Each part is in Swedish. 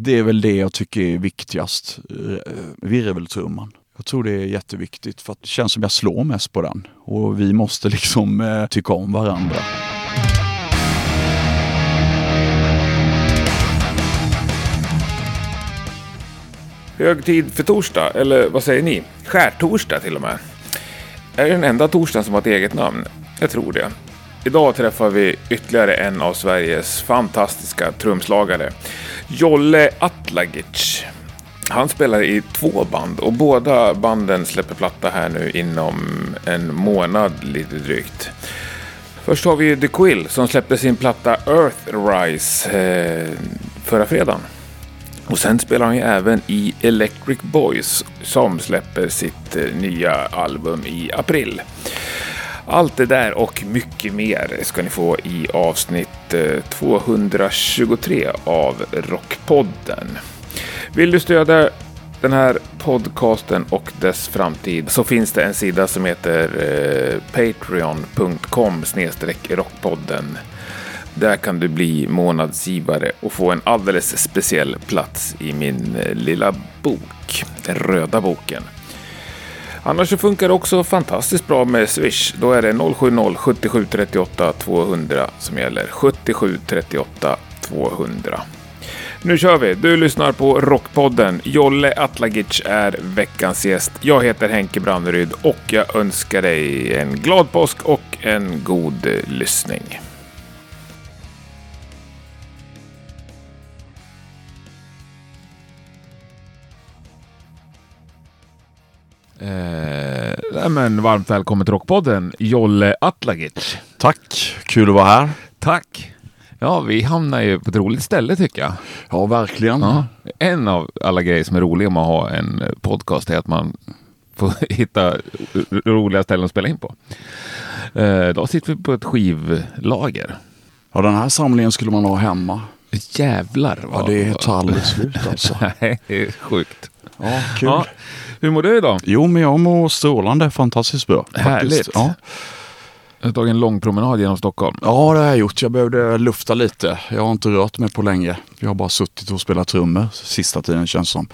Det är väl det jag tycker är viktigast, eh, virveltrumman. Jag tror det är jätteviktigt för att det känns som jag slår mest på den. Och vi måste liksom eh, tycka om varandra. Hög tid för torsdag, eller vad säger ni? Skärtorsdag till och med. Är det den enda torsdagen som har ett eget namn? Jag tror det. Idag träffar vi ytterligare en av Sveriges fantastiska trumslagare. Jolle Atlagic. Han spelar i två band och båda banden släpper platta här nu inom en månad lite drygt. Först har vi The Quill som släppte sin platta Earthrise eh, förra fredagen. Och sen spelar han ju även i Electric Boys som släpper sitt eh, nya album i april. Allt det där och mycket mer ska ni få i avsnitt eh, 223 av Rockpodden. Vill du stödja den här podcasten och dess framtid så finns det en sida som heter eh, patreon.com rockpodden. Där kan du bli månadsgivare och få en alldeles speciell plats i min eh, lilla bok, den röda boken. Annars så funkar det också fantastiskt bra med Swish. Då är det 070 77 38 200 som gäller. 77 38 200. Nu kör vi! Du lyssnar på Rockpodden. Jolle Atlagic är veckans gäst. Jag heter Henke Branneryd och jag önskar dig en glad påsk och en god lyssning. Eh, men varmt välkommen till Rockpodden, Jolle Atlagic. Tack, kul att vara här. Tack! Ja, vi hamnar ju på ett roligt ställe tycker jag. Ja, verkligen. Ja. En av alla grejer som är roliga med att ha en podcast är att man får hitta roliga ställen att spela in på. Eh, då sitter vi på ett skivlager. Ja, den här samlingen skulle man ha hemma. Jävlar Ja, det tar aldrig slut alltså. Nej, det är sjukt. Ja, kul. Ja. Hur mår du idag? Jo, men jag mår strålande. Fantastiskt bra. faktiskt. Härligt. Ja. Jag har tagit en lång promenad genom Stockholm. ja, det har jag gjort. Jag behövde lufta lite. Jag har inte rört mig på länge. Jag har bara suttit och spelat trummor sista tiden känns som.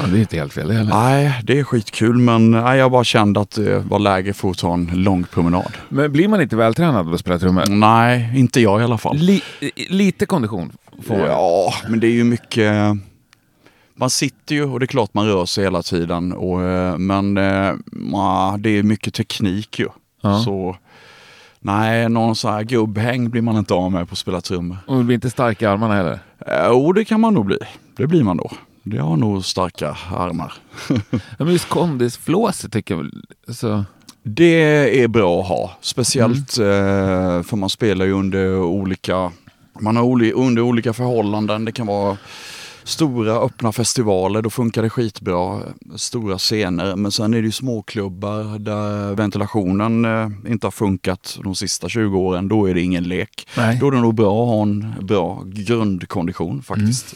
Ja, det är inte helt fel heller. Nej, det är skitkul men nej, jag bara kände att det var läge för att ta en lång promenad. Men blir man inte vältränad av att spela trummor? Nej, inte jag i alla fall. Li- lite kondition får man. Ja, men det är ju mycket... Man sitter ju och det är klart man rör sig hela tiden. Och, eh, men eh, det är mycket teknik ju. Ja. Så nej, någon sån här gubbhäng blir man inte av med på att spela trummor. Och man blir inte stark i armarna heller. Eh, Jo, det kan man nog bli. Det blir man då. Det har nog starka armar. Ja, men just kondisflåset tycker jag. Så, Det är bra att ha. Speciellt eh, för man spelar ju under olika, man har under olika förhållanden. Det kan vara stora öppna festivaler, då funkar det skitbra. Stora scener. Men sen är det ju småklubbar där ventilationen eh, inte har funkat de sista 20 åren. Då är det ingen lek. Nej. Då är det nog bra att ha en bra grundkondition faktiskt.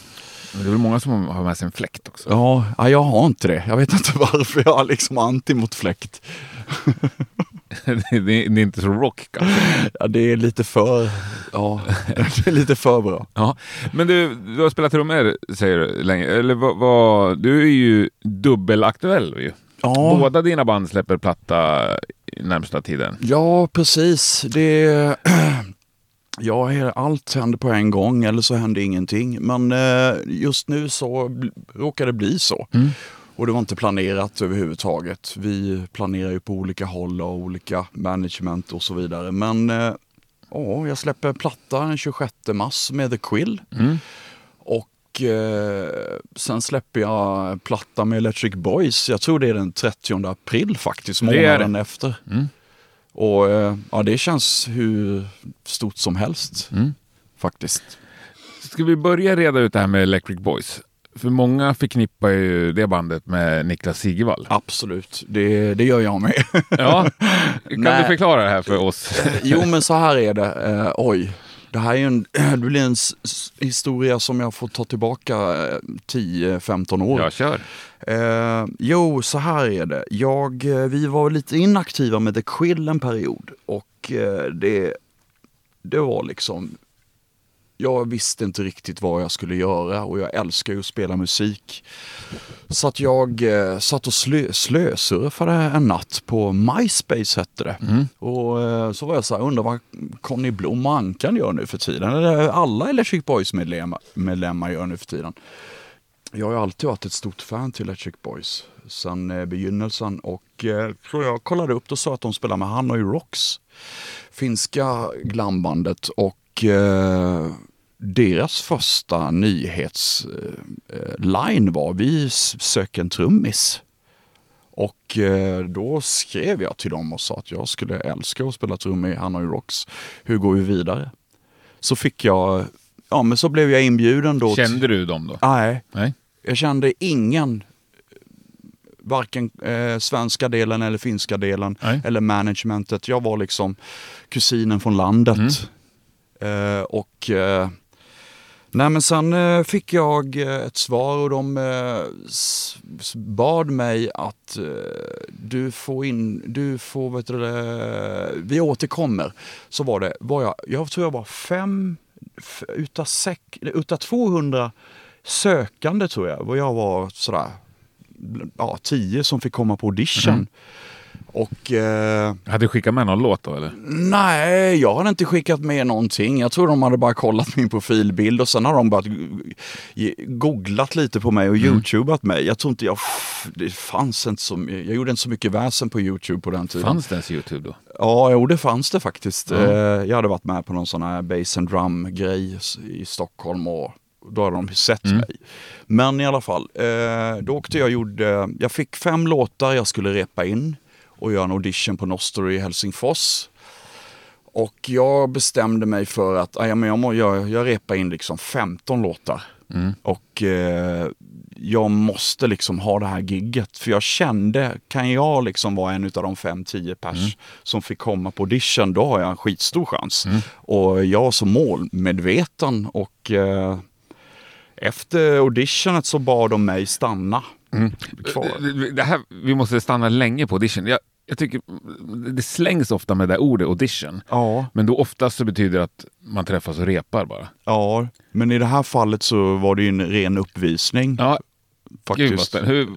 det är väl många som har med sig en fläkt också. Ja, ja, jag har inte det. Jag vet inte varför. Jag har liksom anti mot fläkt. det, är, det är inte så rock kanske. Ja, det är lite för, ja, det är lite för bra. Ja. Men du, du har spelat trummor säger du länge. Eller vad, vad, du är ju dubbelaktuell ju. Ja, Båda dina band släpper platta närmsta tiden. ja precis. Det, ja, allt händer på en gång eller så händer ingenting. Men eh, just nu så råkar det bli så. Och det var inte planerat överhuvudtaget. Vi planerar ju på olika håll och olika management och så vidare. Men eh, ja, jag släpper platta den 26 mars med The Quill. Mm. Och eh, sen släpper jag platta med Electric Boys. Jag tror det är den 30 april faktiskt, Det är det. månaden efter. Mm. Och eh, ja, det känns hur stort som helst Mm. faktiskt. Ska vi börja reda ut det här med Electric Boys? För många förknippar ju det bandet med Niklas Sigevall. Absolut, det, det gör jag med. Ja, kan Nej. du förklara det här för oss? jo men så här är det. Eh, oj, det här är en, det blir en historia som jag får ta tillbaka eh, 10-15 år. Ja, kör. Eh, jo, så här är det. Jag, eh, vi var lite inaktiva med The Quill en period och eh, det, det var liksom jag visste inte riktigt vad jag skulle göra och jag älskar ju att spela musik. Så att jag eh, satt och slö, slösurfade en natt på MySpace hette det. Mm. Och eh, så var jag så här, undrar vad Conny Blom och Ankan gör nu för tiden. Eller alla Electric Boys medlemmar, medlemmar gör nu för tiden. Jag har ju alltid varit ett stort fan till Electric Boys sedan eh, begynnelsen och eh, så jag kollade upp och sa att de spelar med Hanoi Rocks, finska glambandet och eh, deras första nyhetsline var vi söker en trummis. Och eh, då skrev jag till dem och sa att jag skulle älska att spela trummor i Hanoi Rocks. Hur går vi vidare? Så fick jag, ja men så blev jag inbjuden då. Kände du dem då? Nej, Nej. jag kände ingen, varken eh, svenska delen eller finska delen Nej. eller managementet. Jag var liksom kusinen från landet. Eh, och eh, nej men sen eh, fick jag eh, ett svar och de eh, bad mig att du får in, du får, vet du det, vi återkommer. Så var det, var jag, jag tror jag var fem, utav, sek, utav 200 sökande tror jag, och jag var sådär, ja, tio som fick komma på audition. Mm. Och eh, Hade du skickat med någon låt då eller? Nej, jag hade inte skickat med någonting. Jag tror de hade bara kollat min profilbild och sen har de bara googlat lite på mig och youtubat mig. Jag tror inte jag... Det fanns inte så Jag gjorde inte så mycket väsen på youtube på den tiden. Fanns det ens Youtube då? Ja, jo det fanns det faktiskt. Eh, Jag hade varit med på någon sån här bass and drum grej i Stockholm och då hade de sett Mm. mig. Men i alla fall, eh, då åkte jag och gjorde, jag fick fem låtar jag skulle repa in och göra en audition på Nostory i Helsingfors. Och jag bestämde mig för att ah, ja, men jag, må, jag, jag repar in liksom 15 låtar. Mm. Och eh, jag måste liksom ha det här gigget. För jag kände, kan jag liksom vara en av de 5-10 pers som fick komma på audition, då har jag en skitstor chans. Och jag var så målmedveten och eh, efter auditionet så bad de mig stanna kvar. Det här, vi måste stanna länge på audition. Jag, jag tycker det slängs ofta med det där ordet audition. Ja, Men då oftast så betyder det att man träffas och repar bara. ja, men i det här fallet så var det ju en ren uppvisning. Ja, gud vad faktiskt. Hur,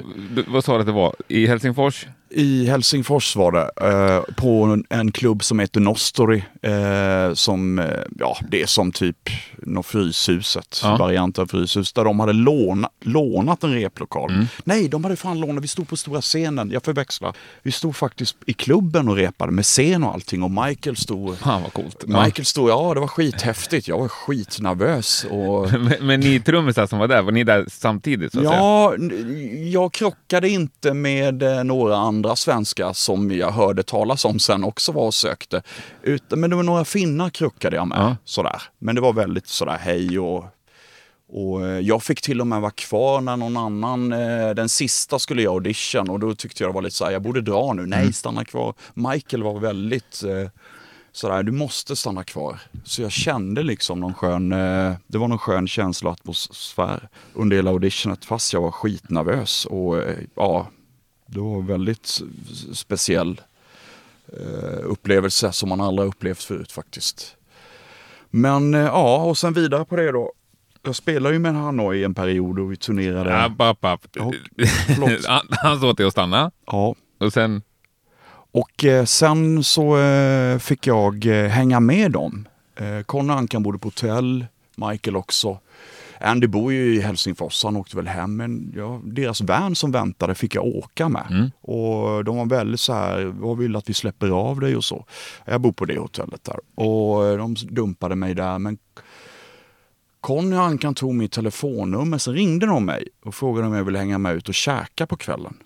vad sa du att det var? I Helsingfors? I Helsingfors var det, eh, på en, en klubb som heter Nostory. Eh, som, eh, ja, det är som typ nå Fryshuset, Ja. variant av Fryshus, där de hade låna, lånat en replokal. Mm. Nej, de hade fan lånat, vi stod på stora scenen, jag förväxlar. Vi stod faktiskt i klubben och repade med scen och allting och Michael stod Fan vad coolt. Ja. Michael stod, ja det var skithäftigt, jag var skitnervös. Och... Men, men ni trummisar som var där, var ni där samtidigt? Så att säga? Ja, n- jag krockade inte med eh, några andra svenskar som jag hörde talas om sen också var och sökte. Utan, men det var några finnar krockade jag med. Ja. Sådär. Men det var väldigt sådär hej och, och eh, jag fick till och med vara kvar när någon annan, eh, den sista skulle jag audition och då tyckte jag det var lite såhär, jag borde dra nu. Nej, stanna kvar. Michael var väldigt eh, sådär, du måste stanna kvar. Så jag kände liksom någon skön, det var någon skön känsla och atmosfär under hela auditionet fast jag var skitnervös och ja, det var en väldigt speciell eh, upplevelse som man aldrig upplevt förut faktiskt. Men eh, ja, och sen vidare på det då. Jag spelade ju med Hanoi i en period och vi turnerade. App, app, app. Ja, förlåt. Han, han sa till att stanna Ja, och sen... Och eh, sen så eh, fick jag eh, hänga med dem. Eh, Conny Ankan bodde på hotell, Michael också. Andy bor ju i Helsingfors, han åkte väl hem. Men ja, deras van som väntade fick jag åka med. Mm. Och de var väldigt så här, vad vill att vi släpper av dig och så. Jag bor på det hotellet där. Och eh, de dumpade mig där. Men Conny och Ankan tog mitt telefonnummer, sen ringde de mig och frågade om jag ville hänga med ut och käka på kvällen.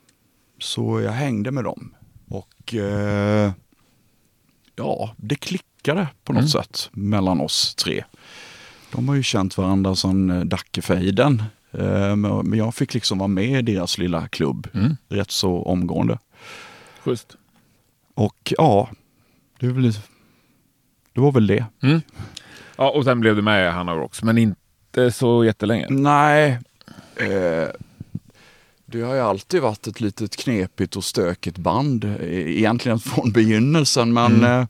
Så jag hängde med dem. Och eh, ja, det klickade på något Mm. sätt mellan oss tre. De har ju känt varandra sedan eh, Dackefejden. Eh, men jag fick liksom vara med i deras lilla klubb Mm. rätt så omgående. Schysst. Och ja, det, är väl, det var väl det. Mm. Ja, och sen blev du med i Hanna Rocks, men inte så jättelänge. Nej, eh, det har ju alltid varit ett litet knepigt och stökigt band. eh, Egentligen från begynnelsen, men Mm. eh,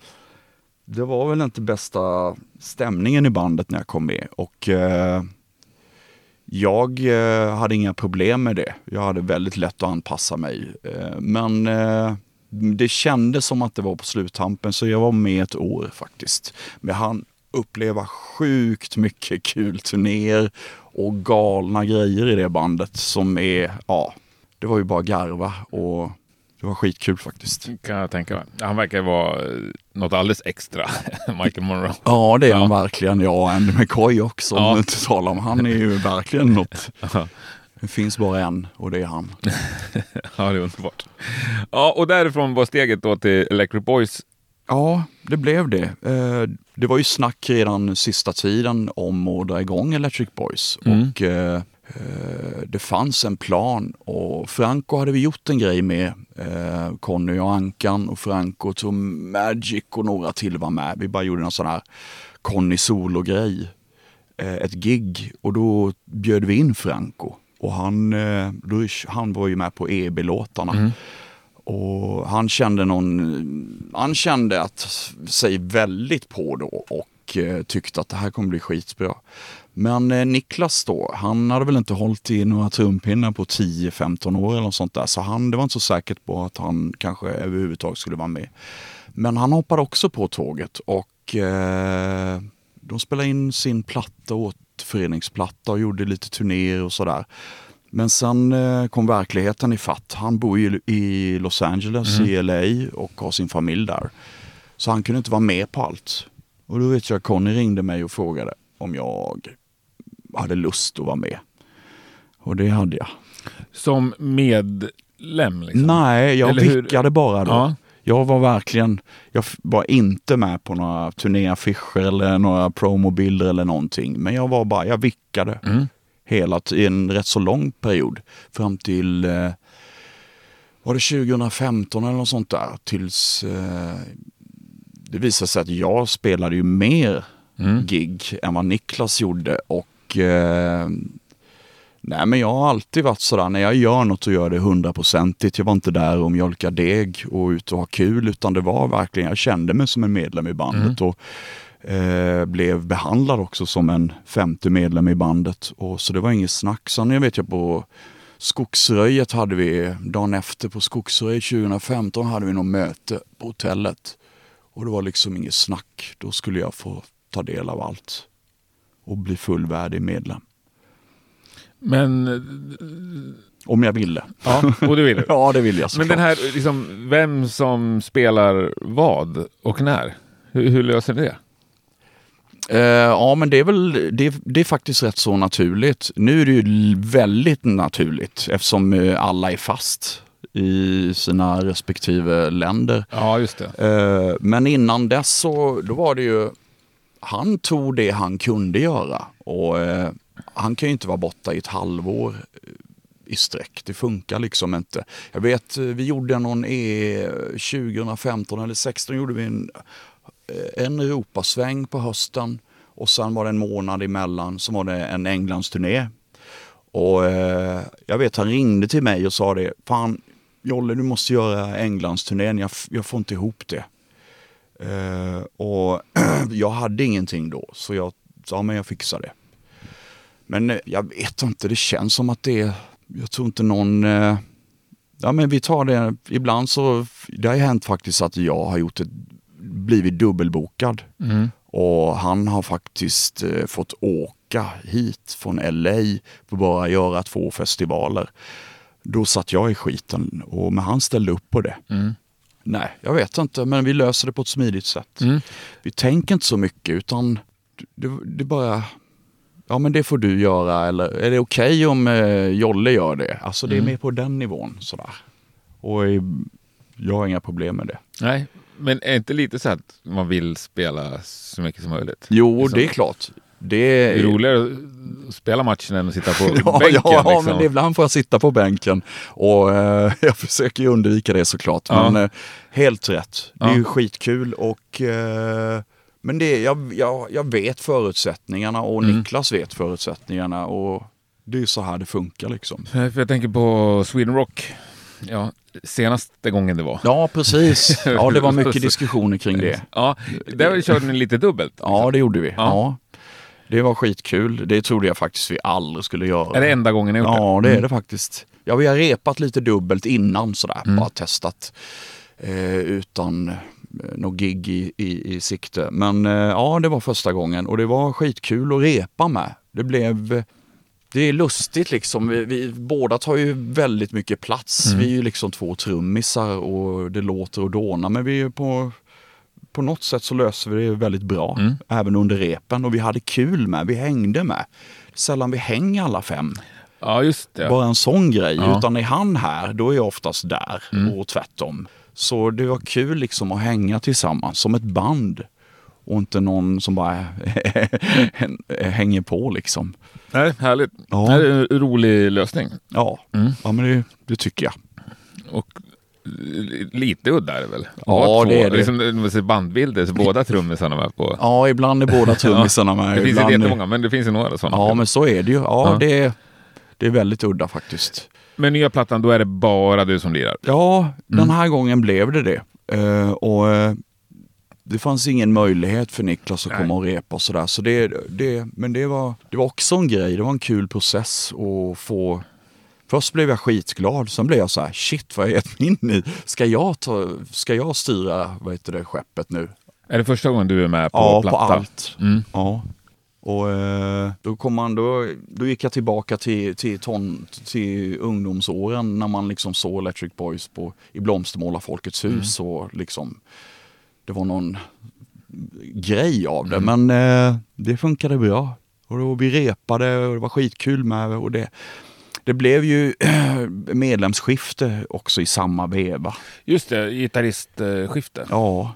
det var väl inte bästa stämningen i bandet när jag kom med. Och eh, jag eh, hade inga problem med det. Jag hade väldigt lätt att anpassa mig. Eh, men eh, det kändes som att det var på sluttampen så jag var med ett år faktiskt. Men han uppleva sjukt mycket kul turnéer och galna grejer i det bandet som är, ja, det var ju bara garva och det var skitkul faktiskt. Kan jag tänka mig. Han verkar vara eh, något alldeles extra, Michael Monroe. Ja, det är han verkligen. Ja, Andy McCoy också, om ja. inte talar om. Han är ju verkligen något. Det finns bara en och det är han. ja, det är underbart. Ja, och därifrån var steget då till Electric Boys. Ja, det blev det. Eh, det var ju snack redan sista tiden om att dra igång Electric Boys. Mm. Och Eh, det fanns en plan och Franco hade vi gjort en grej med. Eh, Conny och Ankan och Franco tog Magic och några till var med. Vi bara gjorde en sån här Conny solo-grej. Eh, ett gig och då bjöd vi in Franco. Och han, han var ju med på EB-låtarna. Mm. Och han kände någon, han kände att sig väldigt på då och tyckte att det här kommer bli skitbra. Men eh, Niklas då, han hade väl inte hållit i några trumpinnar på 10-15 år eller något sånt där. Så han, det var inte så säkert på att han kanske överhuvudtaget skulle vara med. Men han hoppade också på tåget och eh, de spelade in sin platta, återföreningsplatta och gjorde lite turnéer och sådär. Men sen eh, kom verkligheten i fatt. Han bor ju i Los Angeles, mm. i LA och har sin familj där. Så han kunde inte vara med på allt. Och då vet jag att Conny ringde mig och frågade om jag hade lust att vara med. Och det hade jag. Som medlem? Liksom. Nej, jag Eller vickade hur? bara då. Ja. Jag var verkligen, jag var inte med på några turnéaffischer eller några promobilder eller någonting. Men jag var bara, jag vickade. Mm. Hela i en rätt så lång period. Fram till, eh, var det 2015 eller något sånt där? Tills eh, det visade sig att jag spelade ju mer mm. gig än vad Niklas gjorde. Och eh, nej men jag har alltid varit sådär, när jag gör något så gör jag det hundraprocentigt. Jag var inte där och mjölka deg och ut och ha kul utan det var verkligen, jag kände mig som en medlem i bandet. Mm. Och, eh, blev behandlad också som en femte medlem i bandet. Och, så det var inget snack. Sen jag vet jag på Skogsröjet hade vi, dagen efter på Skogsröjet 2015 hade vi något möte på hotellet. Och det var liksom inget snack. Då skulle jag få ta del av allt och bli fullvärdig medlem. Men... Om jag ville. Ja, och det vill Ja, det vill jag såklart. Men den här, liksom, vem som spelar vad och när? Hur, hur löser det? Uh, ja, men det är väl det, det, är faktiskt rätt så naturligt. Nu är det ju väldigt naturligt eftersom uh, alla är fast i sina respektive länder. Ja, just det. Uh, men innan dess så då var det ju han tog det han kunde göra och eh, han kan ju inte vara borta i ett halvår eh, i sträck. Det funkar liksom inte. Jag vet, eh, vi gjorde någon E 2015 eller 16 gjorde vi en, eh, en Europasväng på hösten och sen var det en månad emellan som var det en Englandsturné. Och eh, jag vet han ringde till mig och sa det, fan Jolle du måste göra Englandsturnén, jag, jag får inte ihop det. Uh, och jag hade ingenting då, så jag sa men jag fixar det. Men uh, jag vet inte, det känns som att det är, jag tror inte någon, uh, ja men vi tar det, ibland så, det har ju hänt faktiskt att jag har gjort ett, blivit dubbelbokad. Mm. Och han har faktiskt fått åka hit från LA för bara göra två festivaler. Då satt jag i skiten, och, men han ställde upp på det. Mm. Nej, jag vet inte, men vi löser det på ett smidigt sätt. Mm. Vi tänker inte så mycket utan det, det bara, ja men det får du göra eller är det okej okay om eh, Jolle gör det? Alltså det är mm. mer på den nivån sådär. Och jag har inga problem med det. Nej, men är inte lite så att man vill spela så mycket som möjligt? Jo, liksom. det är klart. Det är, det är roligare att spela matchen än att sitta på ja, bänken. Ja, liksom. men ibland får jag sitta på bänken och eh, jag försöker ju undvika det såklart. Ja. Men eh, helt rätt. Det är ja. ju skitkul och eh, men det, jag, jag, jag vet förutsättningarna och mm. Niklas vet förutsättningarna och det är så här det funkar liksom. Jag tänker på Sweden Rock ja, senaste gången det var. Ja, precis. Ja, det var mycket diskussioner kring det. Ja, där körde ni lite dubbelt. Ja, det gjorde vi. Ja. Det var skitkul. Det trodde jag faktiskt vi aldrig skulle göra. Är det enda gången ni gjort det? Ja, det är det faktiskt. Ja, vi har repat lite dubbelt innan sådär, bara testat. Eh, utan eh, något gig i, i, i sikte. Men eh, ja, det var första gången och det var skitkul att repa med. Det blev det är lustigt liksom. Vi, vi båda tar ju väldigt mycket plats. Vi är ju liksom två trummisar och det låter och dånar men vi är på på något sätt så löser vi det väldigt bra, även under repen. Och vi hade kul med, vi hängde med. Sällan vi hänger alla fem. Ja, just det. Bara en sån grej. Ja. Utan är han här, då är jag oftast där och tvärtom. Så det var kul liksom att hänga tillsammans som ett band. Och inte någon som bara hänger på liksom. Nej, härligt. Ja. Det är en rolig lösning. Ja, ja men det, det tycker jag. Och lite udda är det väl? Ja, det är det. Liksom, bandbilder så båda trummisarna med på. Ja, ibland är båda trummisarna med. Det finns ibland inte jättemånga, men det finns ju några sådana. Ja, men så är det ju. Ja, Ja. Det, det är väldigt udda faktiskt. Men nya plattan, då är det bara du som lirar? Ja, den här gången blev det det. Eh, och eh, det fanns ingen möjlighet för Niklas att Nej. komma och repa och sådär. Så det, det, men det var, det var också en grej. Det var en kul process att få... Först blev jag skitglad, sen blev jag så här, shit vad är jag gett mig in i? Ska jag, ta, ska jag styra vad heter det, skeppet nu? Är det första gången du är med på ja, platta? på allt. Mm. Ja. Och eh, då, kom man, då, då gick jag tillbaka till, till, ton, till ungdomsåren när man liksom såg Electric Boys på, i Blomstermåla Folkets hus. Och liksom, det var någon grej av det. Men eh, det funkade bra. Och då vi repade och det var skitkul med och det. Det blev ju medlemsskifte också i samma veva. Just det, gitarristskifte. Ja,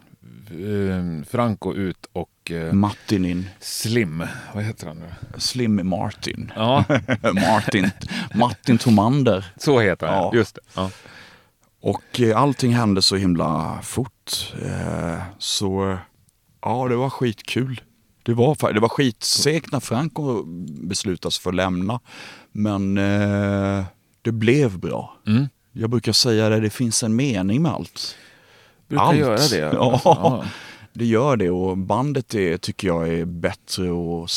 Eh, Franco ut och eh, Martin in. Slim, vad heter han nu? Slim Martin. Ja, Martin, Martin Tomander. så heter han. Ja. Just det. Ja. Och eh, allting hände så himla fort. Eh, så ja, det var skitkul. Det var, det var skitsegt när Franco beslutade sig för att lämna. Men eh, det blev bra. Mm. Jag brukar säga det, det finns en mening med allt. Brukar Allt. göra det. Ja. Alltså, ja. Det gör det och bandet är, tycker jag är bättre och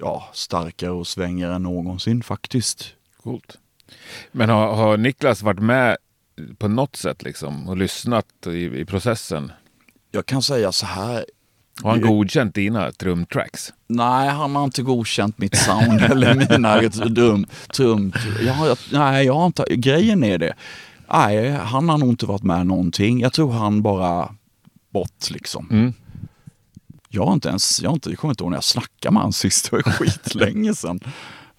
ja, starkare och svängigare än någonsin faktiskt. Coolt. Men har, har Niklas varit med på något sätt liksom och lyssnat i, i processen? Jag kan säga så här, Har han godkänt dina trumtracks? Nej, han har inte godkänt mitt sound eller mina drum, trum. Jag, har- nej, jag har inte, grejen är det. Nej, han har nog inte varit med någonting. Jag tror han bara bort liksom. Mm. Jag har inte ens, jag, har inte, jag kommer inte ihåg när jag snackade med honom sist. Det var skitlänge sedan.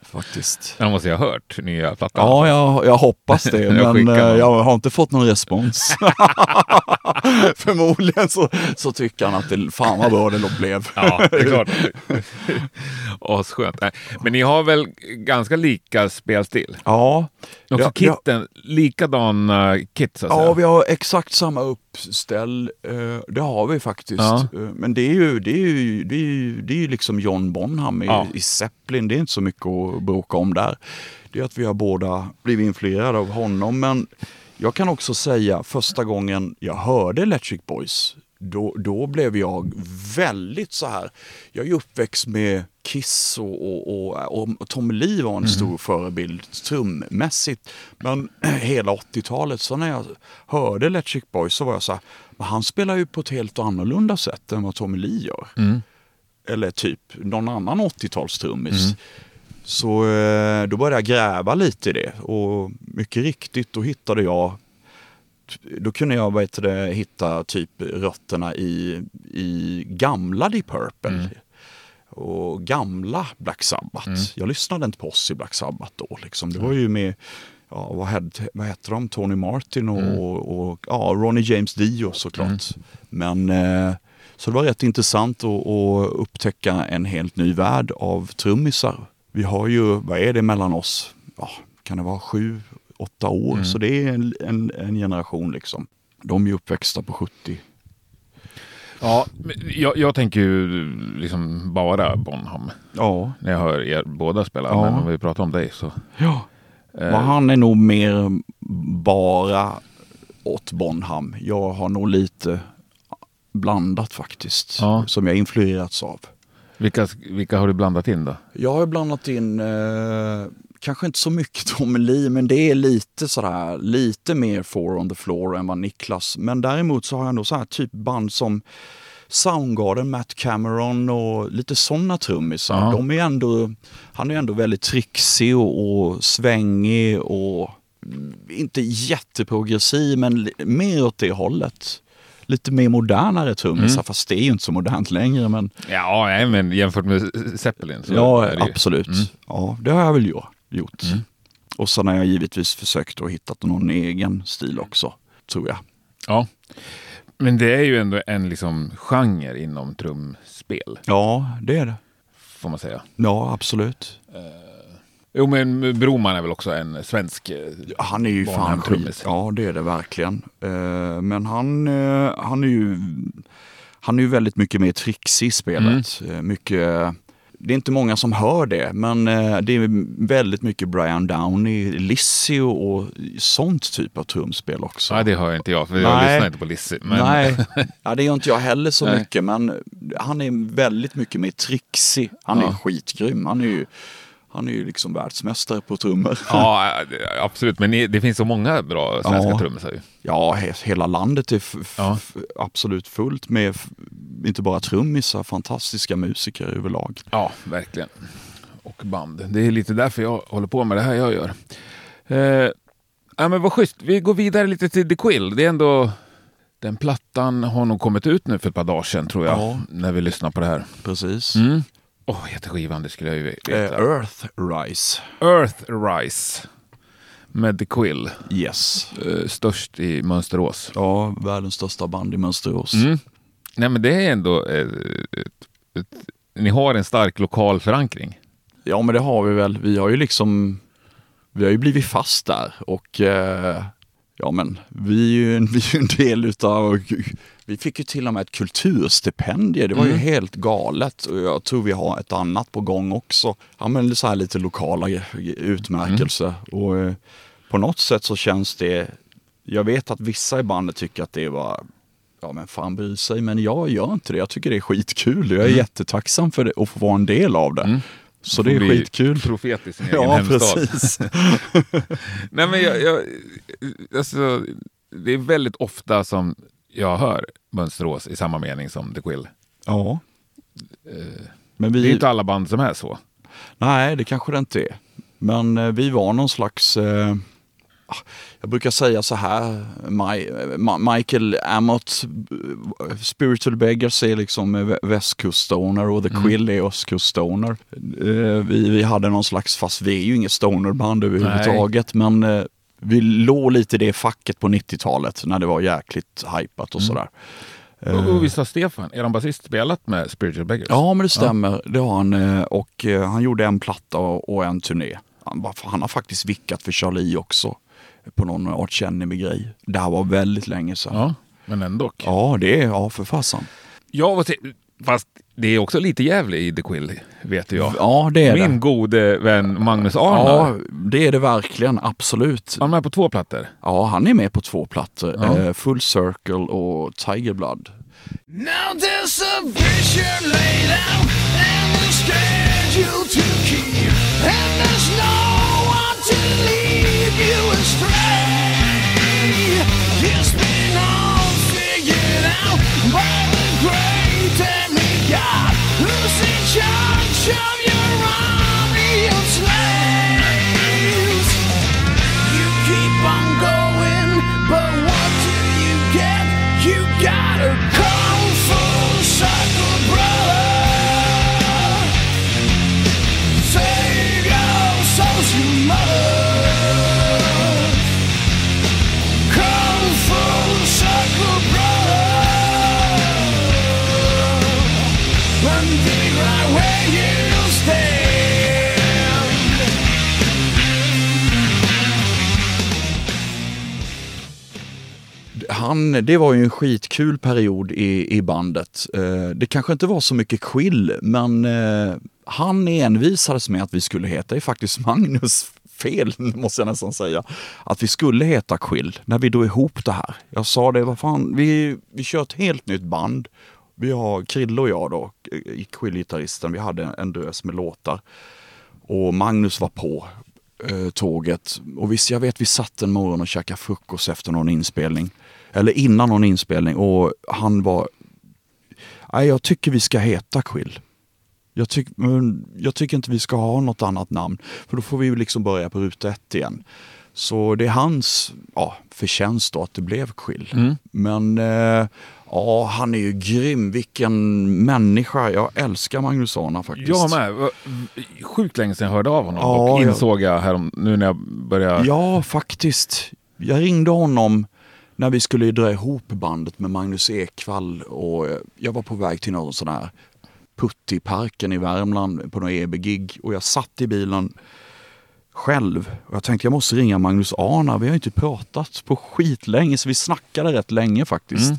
Faktiskt. Han måste jag ha hört nya plattan. Ja, jag, jag hoppas det, Jag men eh, någon. jag har inte fått någon respons. Förmodligen så, så tycker han att det, fan vad bra det blev. Ja, det är klart. Asskönt. Men ni har väl ganska lika spelstil? Ja, Också Ja, kitten, likadana kit så att Ja, säga. vi har exakt samma uppställ. Eh, Det har vi faktiskt. Ja. Eh, Men det är ju, det är ju, det är ju, det är liksom John Bonham i, Ja. i Zeppelin. Det är inte så mycket att bråka om där. Det är att vi har båda blivit influerade av honom. Men jag kan också säga första gången jag hörde Electric Boys, då, då blev jag väldigt så här. Jag är ju uppväxt med Kiss och, och, och, och Tommy Lee var en stor förebild trummässigt. Men hela 80-talet, så när jag hörde Electric Boys så var jag så här, men han spelar ju på ett helt annorlunda sätt än vad Tommy Lee gör. Eller typ någon annan 80-talstrummis. Så eh, då började jag gräva lite i det och mycket riktigt då hittade jag då kunde jag vad heter det, hitta typ rötterna i, i gamla Deep Purple. Och gamla Black Sabbath. Jag lyssnade inte på oss i Black Sabbath då. Liksom. Det var ju med, ja, vad, hette, vad heter de, Tony Martin och, och, och ja, Ronnie James Dio såklart. Men eh, så det var rätt intressant att, att upptäcka en helt ny värld av trummisar. Vi har ju, vad är det mellan oss? Ja, kan det vara sju, åtta år? Så det är en, en, en generation liksom. De är uppväxta på 70. Ja, jag, jag tänker ju liksom bara Bonham Ja, när jag hör er båda spela. Ja. Men om vi pratar om dig så. ja. Eh, Men han är nog mer bara åt Bonham. Jag har nog lite blandat faktiskt, Ja. som jag influerats av. Vilka, vilka har du blandat in då? Jag har blandat in, eh, kanske inte så mycket Tommy Lee, men det är lite sådär, lite mer four on the floor än vad Niklas. Men däremot så har jag ändå så här typ band som Soundgarden, Matt Cameron och lite sådana trummisar. Ja. De är ändå, han är ändå väldigt trixig och, och svängig och inte jätteprogressiv, men mer åt det hållet. Lite mer modernare trummisar, Mm. fast det är ju inte så modernt längre. Men Ja, nej, men jämfört med Zeppelin ja, absolut. Mm. Ja, det har jag väl gjort. Gjort. Mm. Och sen har jag givetvis försökt att hitta någon egen stil också, tror jag. Ja. Men det är ju ändå en liksom genre inom trumspel, Ja, det är det. får man säga. Ja, absolut. Jo, men Broman är väl också en svensk... eh, Han är ju fan skit. Ja, det är det verkligen. Eh, Men han, eh, han är ju han är ju väldigt mycket mer trixig i spelet. Mm. Mycket, det är inte många som hör det, men eh, det är väldigt mycket Brian Downey, Lizzy och, sånt typ av trumspel också. Ja, det hör inte jag, för jag Nej. lyssnar inte på Lizzy. Men... Nej, ja, det gör inte jag heller så Nej. mycket, men han är väldigt mycket mer trixig. Han är Ja. skitgrym. Han är ju, han är ju liksom världsmästare på trummor. Ja, det- absolut. Men det finns så många bra svenska Ja. trummisar. Ja, he- hela landet är Ja. absolut fullt med inte bara trummisar, fantastiska musiker överlag. Ja, verkligen. Och band. Det är lite därför jag håller på med det här jag gör. Eh, ja, men vad schysst. Vi går vidare lite till The Quill. Det är ändå... Den plattan har nog kommit ut nu för ett par dagar sedan tror jag. Ja. När vi lyssnar på det här. Precis. Mm. Åh, vad heter skivan? Det skulle jag ju Eh, veta. Earthrise. Earthrise. Med The Quill. Yes. Eh, störst i Mönsterås. Ja, världens största band i Mönsterås. Mm. Nej, men det är ändå... Eh, ett, ett, ni har en stark lokal förankring. Ja, men det har vi väl. Vi har ju liksom, vi har ju blivit fast där och eh, ja, men vi är ju en, vi är en del utav, vi fick ju till och med ett kulturstipendium. Det var ju Mm. helt galet och jag tror vi har ett annat på gång också. Ja, men så här lite lokala utmärkelser och eh, på något sätt så känns det, jag vet att vissa i bandet tycker att det var Ja men fan bry sig, men jag gör inte det. Jag tycker det är skitkul. Jag är jättetacksam för det och få vara en del av det. Mm. Så det är skitkul. Profet i sin egen Ja, hemstad. precis. Nej, men jag, jag, alltså, det är väldigt ofta som jag hör Mönsterås i samma mening som The Quill. Ja. Men Det är vi, inte alla band som är så. nej, det kanske det inte är. Men eh, vi var någon slags, eh, ah, jag brukar säga så här, My, Ma- Michael Amott, eh, Spiritual Beggars är liksom eh, vä- västkuststoner och The Quill är östkuststoner. Eh, vi, vi hade någon slags, fast vi är ju inget stonerband överhuvudtaget, men eh, vi låg lite i det facket på 90-talet när det var jäkligt hypat och sådär. Och, och visst har Stefan, er basist, spelat med Spiritual Beggars? Ja, men det stämmer. Det har han. eh, Och eh, han gjorde en platta och en turné. Han, var- han har faktiskt vickat för Charlie också. På någon Arch Enemy-grej. Det här var väldigt länge sedan. Ja, Ja, men ändå. det är, ja för fasen. Ja, vad se- fast det är också lite jävligt i The Quill, vet jag. Ja, det är Min det. gode vän Magnus Arnar. Ja, det är det verkligen. Absolut. Han är med på två plattor. Ja, han är med på två plattor. Ja. Eh, Full Circle och Tiger Blood. Now there's a vision laid out and a schedule to keep, and there's no one to lead you astray. It's been all figured out by the great demigod who's in charge of your army of slaves. Han, det var ju en skitkul period i, i bandet. Eh, det kanske inte var så mycket Quill, men eh, han envisades med att vi skulle heta Det är faktiskt Magnus fel, måste jag nästan säga. Att vi skulle heta Quill när vi drog ihop det här. Jag sa det, vad fan, vi, vi kör ett helt nytt band. Vi har Krille och jag då, eh, Quill-gitarristen, vi hade en drös med låtar. Och Magnus var på eh, tåget. Och visst, jag vet vi satt en morgon och käkade frukost efter någon inspelning. Eller innan någon inspelning och han var... Nej, jag tycker vi ska heta Quill. Jag, tyck, jag tycker inte vi ska ha något annat namn. För då får vi liksom börja på ruta ett igen. Så det är hans ja, förtjänst då att det blev Quill. Men eh, ja, han är ju grym. Vilken människa. Jag älskar Magnus Arna faktiskt. Jag med. Sjukt länge sedan jag hörde av honom Ja, och insåg jag här nu när jag började... Ja, faktiskt. Jag ringde honom när vi skulle dra ihop bandet med Magnus Ekvall och eh, jag var på väg till någon sån här putt i parken i Värmland på någon EB-gig och jag satt i bilen själv. Och jag tänkte jag måste ringa Magnus Arna. Vi har inte pratat på skitlänge så vi snackade rätt länge faktiskt.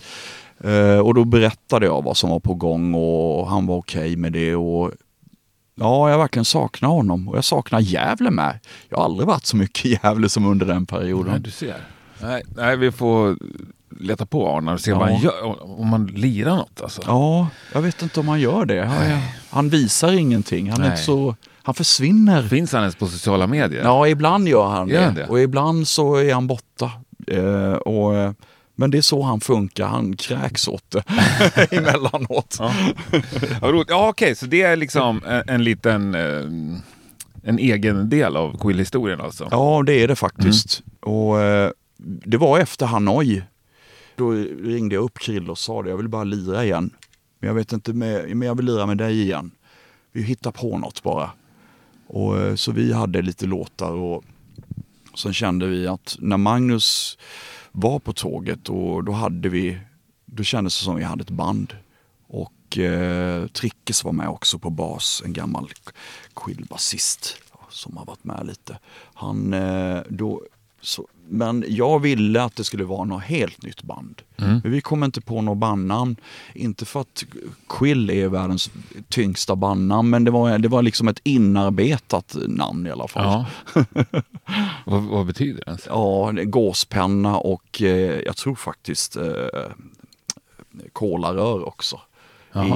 Eh, och då berättade jag vad som var på gång och han var okej med det. Och Ja, jag verkligen saknar honom och jag saknar Gävle med. Jag har aldrig varit så mycket i Gävle som under den perioden. Nej, du ser. Nej, nej, vi får leta på Arnar och se Ja. vad han gör. Om man lirar något alltså. Ja, jag vet inte om han gör det. Han, han visar ingenting. Han, är Nej. inte så, han försvinner. Finns han ens på sociala medier? Ja, ibland gör han Gör det. han det? Och ibland så är han borta. Eh, och, eh, men det är så han funkar. Han kräks åt det emellanåt. Ja. Roligt. Ja, okej, så det är liksom en, en liten... eh, En egen del av Quill-historien alltså? Ja, det är det faktiskt. Och eh, det var efter Hanoi. Då ringde jag upp Krill och sa det, jag vill bara lira igen. Men jag vet inte, med, men jag vill lira med dig igen. Vi hittar på något bara. Och, eh, så vi hade lite låtar och sen kände vi att när Magnus var på tåget och då hade vi, då kändes det som vi hade ett band. Och eh, Trickes var med också på bas, en gammal quillbasist som har varit med lite. Han, eh, då, så, men jag ville att det skulle vara något helt nytt band. Men vi kom inte på något bandnamn. Inte för att Quill är världens tyngsta bandnamn, men det var, det var liksom ett inarbetat namn i alla fall. Ja. vad, vad betyder det? Ja, gåspenna och eh, jag tror faktiskt eh, kolarör också.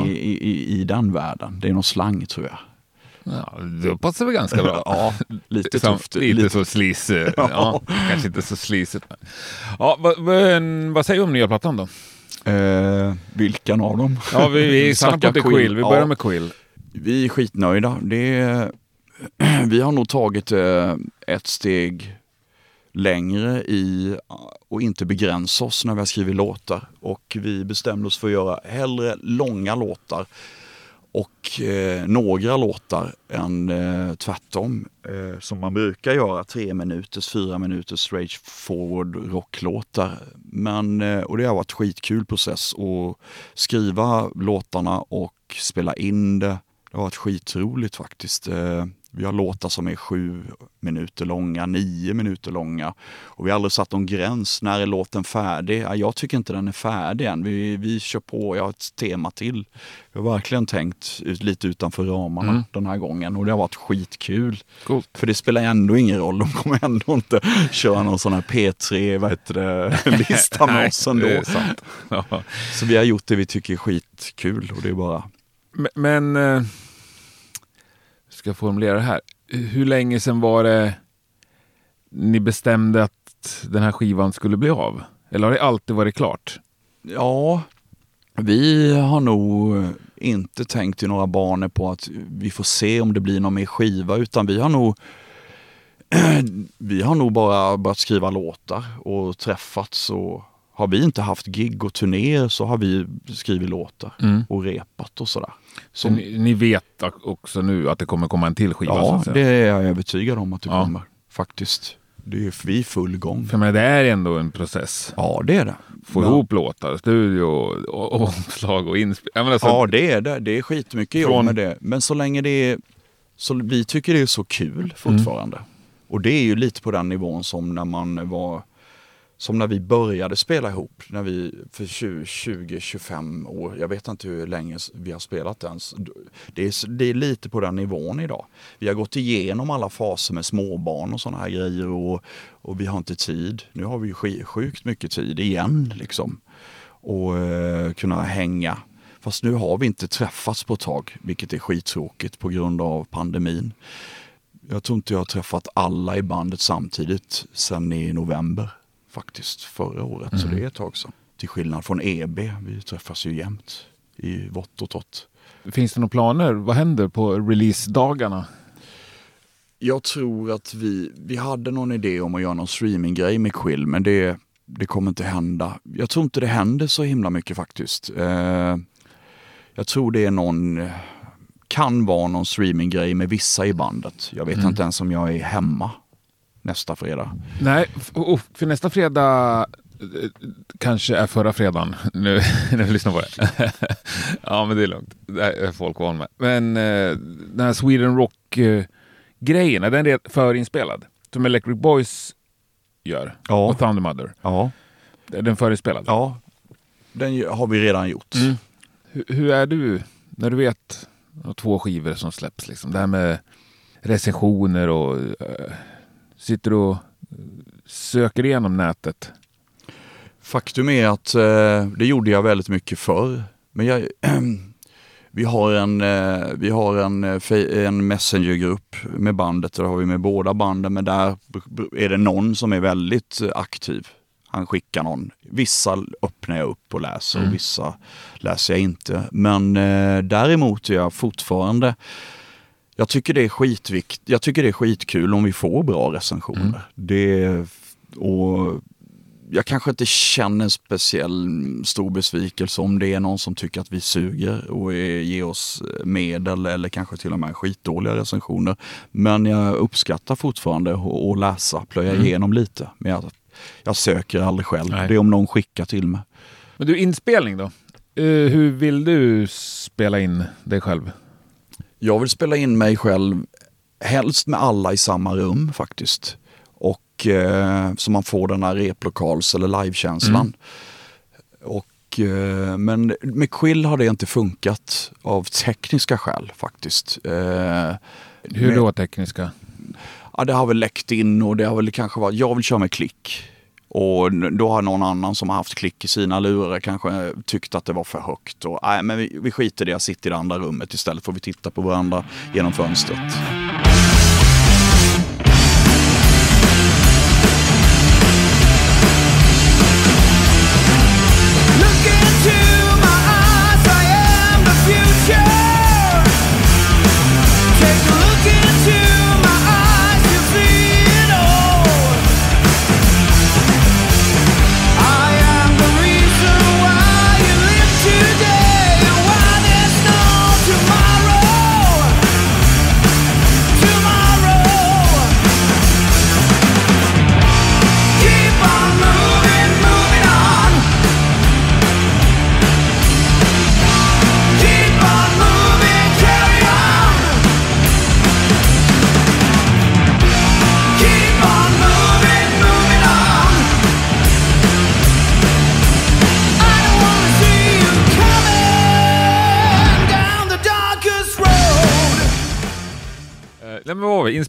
I, i, I den världen. Det är någon slang tror jag. Ja, det passar väl ganska bra. Ja, lite Som- tufft. Lite, så sleaze. eh, Ja, kanske inte så men- Ja, vad, vad, säger du om nya plattan då? Eh, vilken av dem? Ja, vi, vi stannar på Snackar The Quill. Vi Ja. börjar med Quill. Vi är skitnöjda. Det är, vi har nog tagit eh, ett steg längre i och inte begränsa oss när vi har skrivit låtar. Och vi bestämde oss för att göra hellre långa låtar och eh, några låtar än eh, tvärtom. Eh, som man brukar göra, tre minuters, fyra minuters straight forward rocklåtar. Men, eh, och det har varit skitkul process att skriva låtarna och spela in det. Det har varit skitroligt faktiskt. Eh, vi har låtar som är sju minuter långa, nio minuter långa. Och vi har aldrig satt någon gräns. När är låten färdig? Ja, jag tycker inte den är färdig än. Vi, vi kör på, jag har ett tema till. Jag har verkligen tänkt ut, lite utanför ramarna den här gången och det har varit skitkul. Coolt. För det spelar ändå ingen roll, de kommer ändå inte köra någon sån här P3, vad heter det, lista med oss ändå. Så vi har gjort det vi tycker är skitkul och det är bara Men, men eh, ska formulera det här. Hur länge sedan var det ni bestämde att den här skivan skulle bli av? Eller har det alltid varit klart? Ja, vi har nog inte tänkt i några banor på att vi får se om det blir någon mer skiva utan vi har nog vi har nog bara börjat skriva låtar och träffats och har vi inte haft gig och turnéer så har vi skrivit låtar och repat och sådär. Så ni, ni vet också nu att det kommer komma en till skiva? ja, det är jag övertygad om att det Ja. kommer faktiskt. Det är vi i full gång. För menar, det är ändå en process. Ja, det är det. Få Ja. ihop låtar, studio, och, omslag och inspelning. Alltså, Ja, det är det. Det är skitmycket jobb Från- med det. Men så länge det är... Så vi tycker det är så kul fortfarande. Och det är ju lite på den nivån som när man var som när vi började spela ihop, när vi för 20-25 år, jag vet inte hur länge vi har spelat ens. Det är, det är lite på den nivån idag. Vi har gått igenom alla faser med småbarn och sådana här grejer och, och vi har inte tid. Nu har vi ju sjukt mycket tid igen liksom. Och eh, kunna hänga. Fast nu har vi inte träffats på ett tag, vilket är skittråkigt på grund av pandemin. Jag tror inte jag har träffat alla i bandet samtidigt sen i november faktiskt förra året. Så det är ett tag sedan. Till skillnad från EB, vi träffas ju jämt i vått och torrt. Finns det några planer? Vad händer på releasedagarna? Jag tror att vi, vi hade någon idé om att göra någon streaminggrej med Quill, men det, det kommer inte hända. Jag tror inte det händer så himla mycket faktiskt. Eh, jag tror det är någon, kan vara någon streaminggrej med vissa i bandet. Jag vet inte ens om jag är hemma nästa fredag. Nej, för nästa fredag eh, kanske är förra fredagen. Nu när vi lyssnar på det. ja, men det är lugnt. Det är folk van med. Men eh, den här Sweden Rock-grejen, är den förinspelad? Som Electric Boys gör? Ja. Och Thunder Mother? Ja, Är den förinspelad? ja den har vi redan gjort. Mm. Hur, hur är du när du vet två skivor som släpps? Liksom? Det här med recensioner och eh, sitter och eh, söker igenom nätet? Faktum är att eh, det gjorde jag väldigt mycket förr. Men jag, vi har en, eh, vi har en, eh, en messengergrupp med bandet, där har vi med båda banden, men där är det någon som är väldigt eh, aktiv. Han skickar någon. Vissa öppnar jag upp och läser och vissa läser jag inte. Men eh, däremot är jag fortfarande jag tycker det är skitvikt, jag tycker det är skitkul om vi får bra recensioner. Det, och jag kanske inte känner en speciell stor besvikelse om det är någon som tycker att vi suger och är, ger oss medel eller kanske till och med skitdåliga recensioner. Men jag uppskattar fortfarande att läsa, plöja igenom lite. Men jag, jag söker aldrig själv. Nej. Det är om någon skickar till mig. Men du, inspelning då? Eh, hur vill du spela in dig själv? Jag vill spela in mig själv helst med alla i samma rum faktiskt. Och eh, så man får den här replokals eller livekänslan. Och, eh, men med Quill har det inte funkat av tekniska skäl faktiskt. Eh, Hur med- då tekniska? Ja, det har väl läckt in och det har väl kanske varit, jag vill köra med klick. Och då har någon annan som har haft klick i sina lurar kanske tyckt att det var för högt. Och, nej, men vi, vi skiter i det, jag sitter i det andra rummet istället får vi titta på varandra genom fönstret. Look into my eyes, I am the future.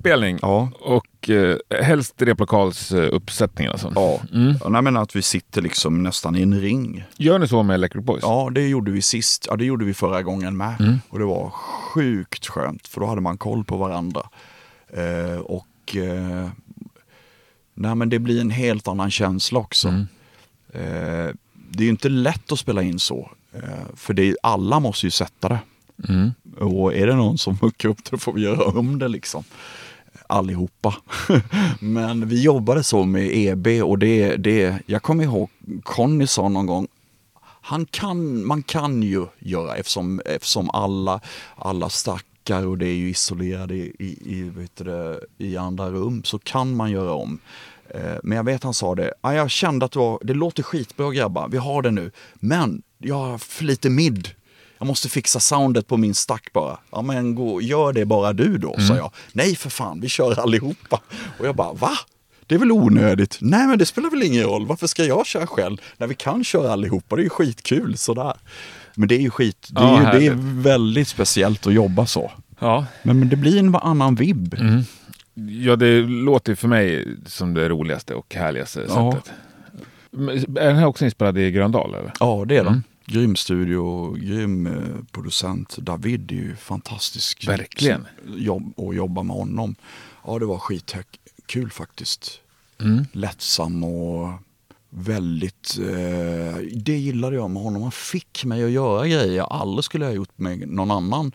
Inspelning? Ja. Och eh, helst replokalsuppsättningen alltså? Ja, Och jag menar att vi sitter liksom nästan i en ring. Gör ni så med Electric Boys? Ja, det gjorde vi sist. Ja, det gjorde vi förra gången med. Och det var sjukt skönt för då hade man koll på varandra. Eh, och eh, nej, men det blir en helt annan känsla också. Eh, det är ju inte lätt att spela in så. Eh, för det är, alla måste ju sätta det. Och är det någon som muckar upp det får vi göra om det liksom. Allihopa. Men vi jobbade så med EB och det, det jag kommer ihåg Conny sa någon gång han kan, man kan ju göra eftersom, eftersom alla, alla stackar och det är ju isolerade i, i, i, det, i andra rum så kan man göra om. Eh, men jag vet han sa det, jag kände att det, var, det låter skitbra grabbar, vi har det nu. Men jag har för lite midd. Jag måste fixa soundet på min stack bara. Ja men gå, gör det bara du då, sa jag. Nej för fan, vi kör allihopa. Och jag bara, va? Det är väl onödigt? Nej, men det spelar väl ingen roll. Varför ska jag köra själv? När vi kan köra allihopa, det är ju skitkul sådär. Men det är ju skit, det är, Ja, ju, det är väldigt speciellt att jobba så. Ja. Men, men det blir en annan vibb. ja, det låter för mig som det roligaste och härligaste Ja. sättet. Men Är den här också inspelad i Gröndal? Eller? Ja, det är den. Mm. Grym studio, grym eh, producent. David är ju fantastisk. Verkligen. Jobb, att jobba med honom. Ja, det var skitkul faktiskt. Mm. Lättsam och väldigt... Eh, det gillade jag med honom. Han fick mig att göra grejer jag aldrig skulle ha gjort med någon annan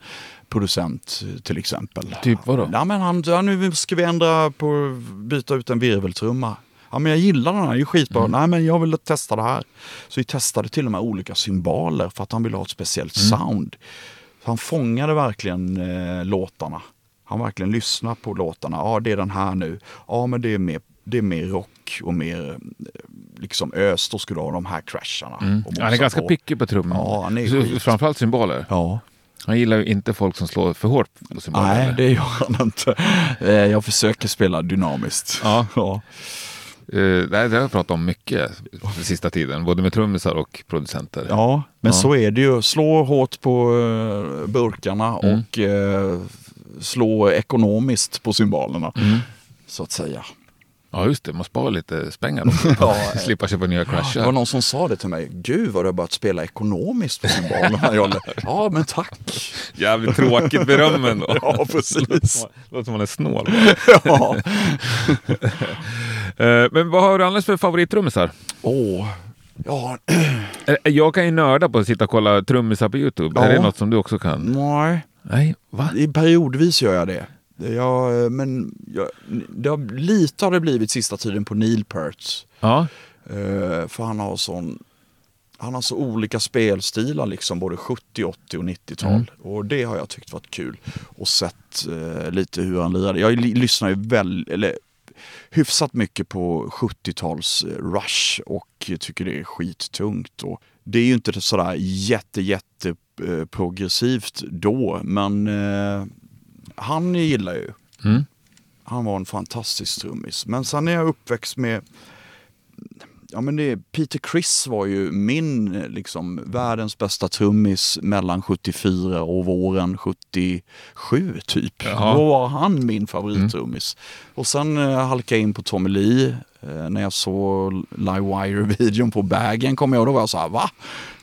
producent till exempel. Typ vadå? Ja, men han, ja, nu ska vi ändra på, byta ut en virveltrumma. Ja, men jag gillar den här, det är ju skitbra. Mm. Nej, men jag vill testa det här. Så vi testade till och med olika symboler för att han ville ha ett speciellt Mm. sound. Så han fångade verkligen eh, låtarna. Han verkligen lyssnade på låtarna. Ja, det är den här nu. Ja, men det är mer, det är mer rock och mer eh, liksom öster skulle ha de här crasharna. Mm. Han är ganska picky på trummor. Ja, han är. Framförallt symboler. Ja. Han gillar ju inte folk som slår för hårt på symboler. Nej, eller? det gör han inte. Eh, Jag försöker spela dynamiskt. Ja. ja. Eh, det det har jag pratat om mycket den sista tiden, både med trummisar och producenter. Ja, men Ja. så är det ju. Slå hårt på eh, burkarna Mm. och eh, slå ekonomiskt på symbolerna. Mm. Så att säga. Ja, just det. Man sparar lite pengar. Ja. Slippa köpa nya Det var crashar. någon som sa det till mig. Gud vad du har börjat spela ekonomiskt på symbolerna. Ja, men tack. Jävligt tråkigt beröm ändå. Ja, precis. Låter som man är snål. Ja. Eh, Men vad har du annars för favorittrummisar? Åh. Ja, Eh, Jag kan ju nörda på att sitta och kolla trummisar på Youtube. Ja. Är det något som du också kan? nej. Nej, va? I periodvis gör jag det. Jag, men jag, det har, lite har det blivit sista tiden på Neil Peart. Ja. Eh, för han har sån han har så olika spelstilar liksom både 70, 80 och 90-tal. Mm. Och det har jag tyckt varit kul. Och sett eh, lite hur han lirade. Jag lyssnar ju väl, eller hyfsat mycket på 70-tals eh, Rush och tycker det är skittungt. Och det är ju inte sådär jätte, jätte eh, progressivt då, men eh, han gillar ju. Mm. Han var en fantastisk trummis. Men sen är jag uppväxt med Ja men det, Peter Criss var ju min, liksom, världens bästa trummis mellan 74 och våren 77 typ. Jaha. Då var han min favorittrummis. Och sen eh, halkade jag in på Tommy Lee. Eh, när jag såg Live Wire-videon på Bagen kom jag och då var jag så här, va?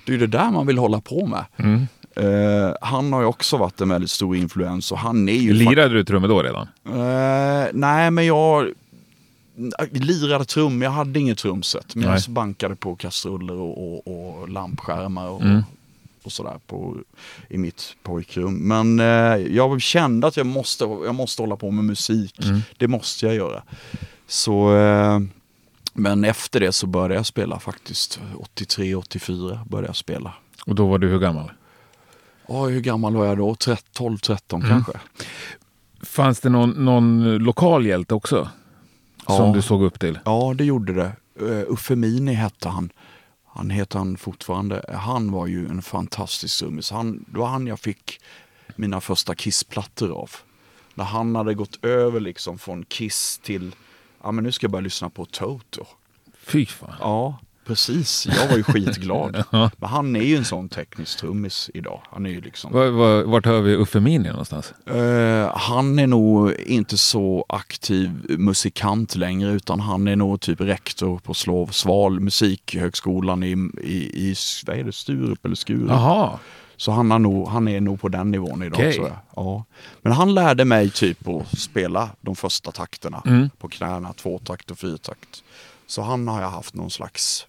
Det är ju det där man vill hålla på med. Mm. Eh, han har ju också varit en väldigt stor influens och han är ju... Lirade du trummor då redan? Eh, nej, men jag lirade trum. Jag hade inget trumset. Men Nej. jag bankade på kastruller och, och, och lampskärmar och, Mm. och sådär på, i mitt pojkrum. Men eh, jag kände att jag måste, jag måste hålla på med musik. Mm. Det måste jag göra. Så, eh, men efter det så började jag spela faktiskt. 83, 84 började jag spela. Och då var du hur gammal? Ja, hur gammal var jag då? 12, 13 Mm. kanske. Fanns det någon, någon lokal hjälte också? Ja. Som du såg upp till? Ja, det gjorde det. Uh, Uffe Mini hette han. Han heter han fortfarande. Han var ju en fantastisk trummis. Han, det var han jag fick mina första Kiss-plattor av. När han hade gått över liksom från Kiss till, ja men nu ska jag börja lyssna på Toto. Fy fan. Ja, precis. Jag var ju skitglad. Men han är ju en sån teknisk trummis idag. Han är ju liksom... Var, var, vart hör vi Uffe Mini någonstans? Eh, han är nog inte så aktiv musikant längre utan han är nog typ rektor på Slov Sval musikhögskolan i, i, i vad är det, Sturup eller Skurup. Jaha. Så han, har nog, han är nog på den nivån idag Okej. tror jag. Ja. Men han lärde mig typ att spela de första takterna Mm. på knäna, tvåtakt och fyrtakt. Så han har jag haft någon slags,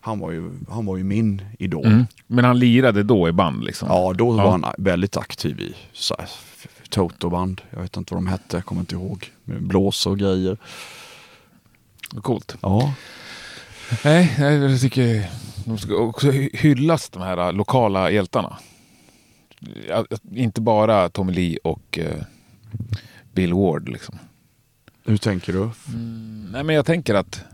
han var ju, han var ju min idol. Mm. Men han lirade då i band liksom? Ja, då Ja. var han väldigt aktiv i Toto-band. Jag vet inte vad de hette, jag kommer inte ihåg. Blås och grejer. Coolt. Ja. Nej, jag tycker de ska också hy- hyllas de här äh, lokala hjältarna. Ja, Inte bara Tommy Lee och eh, Bill Ward. Liksom. Hur tänker du? Nej, men jag tänker att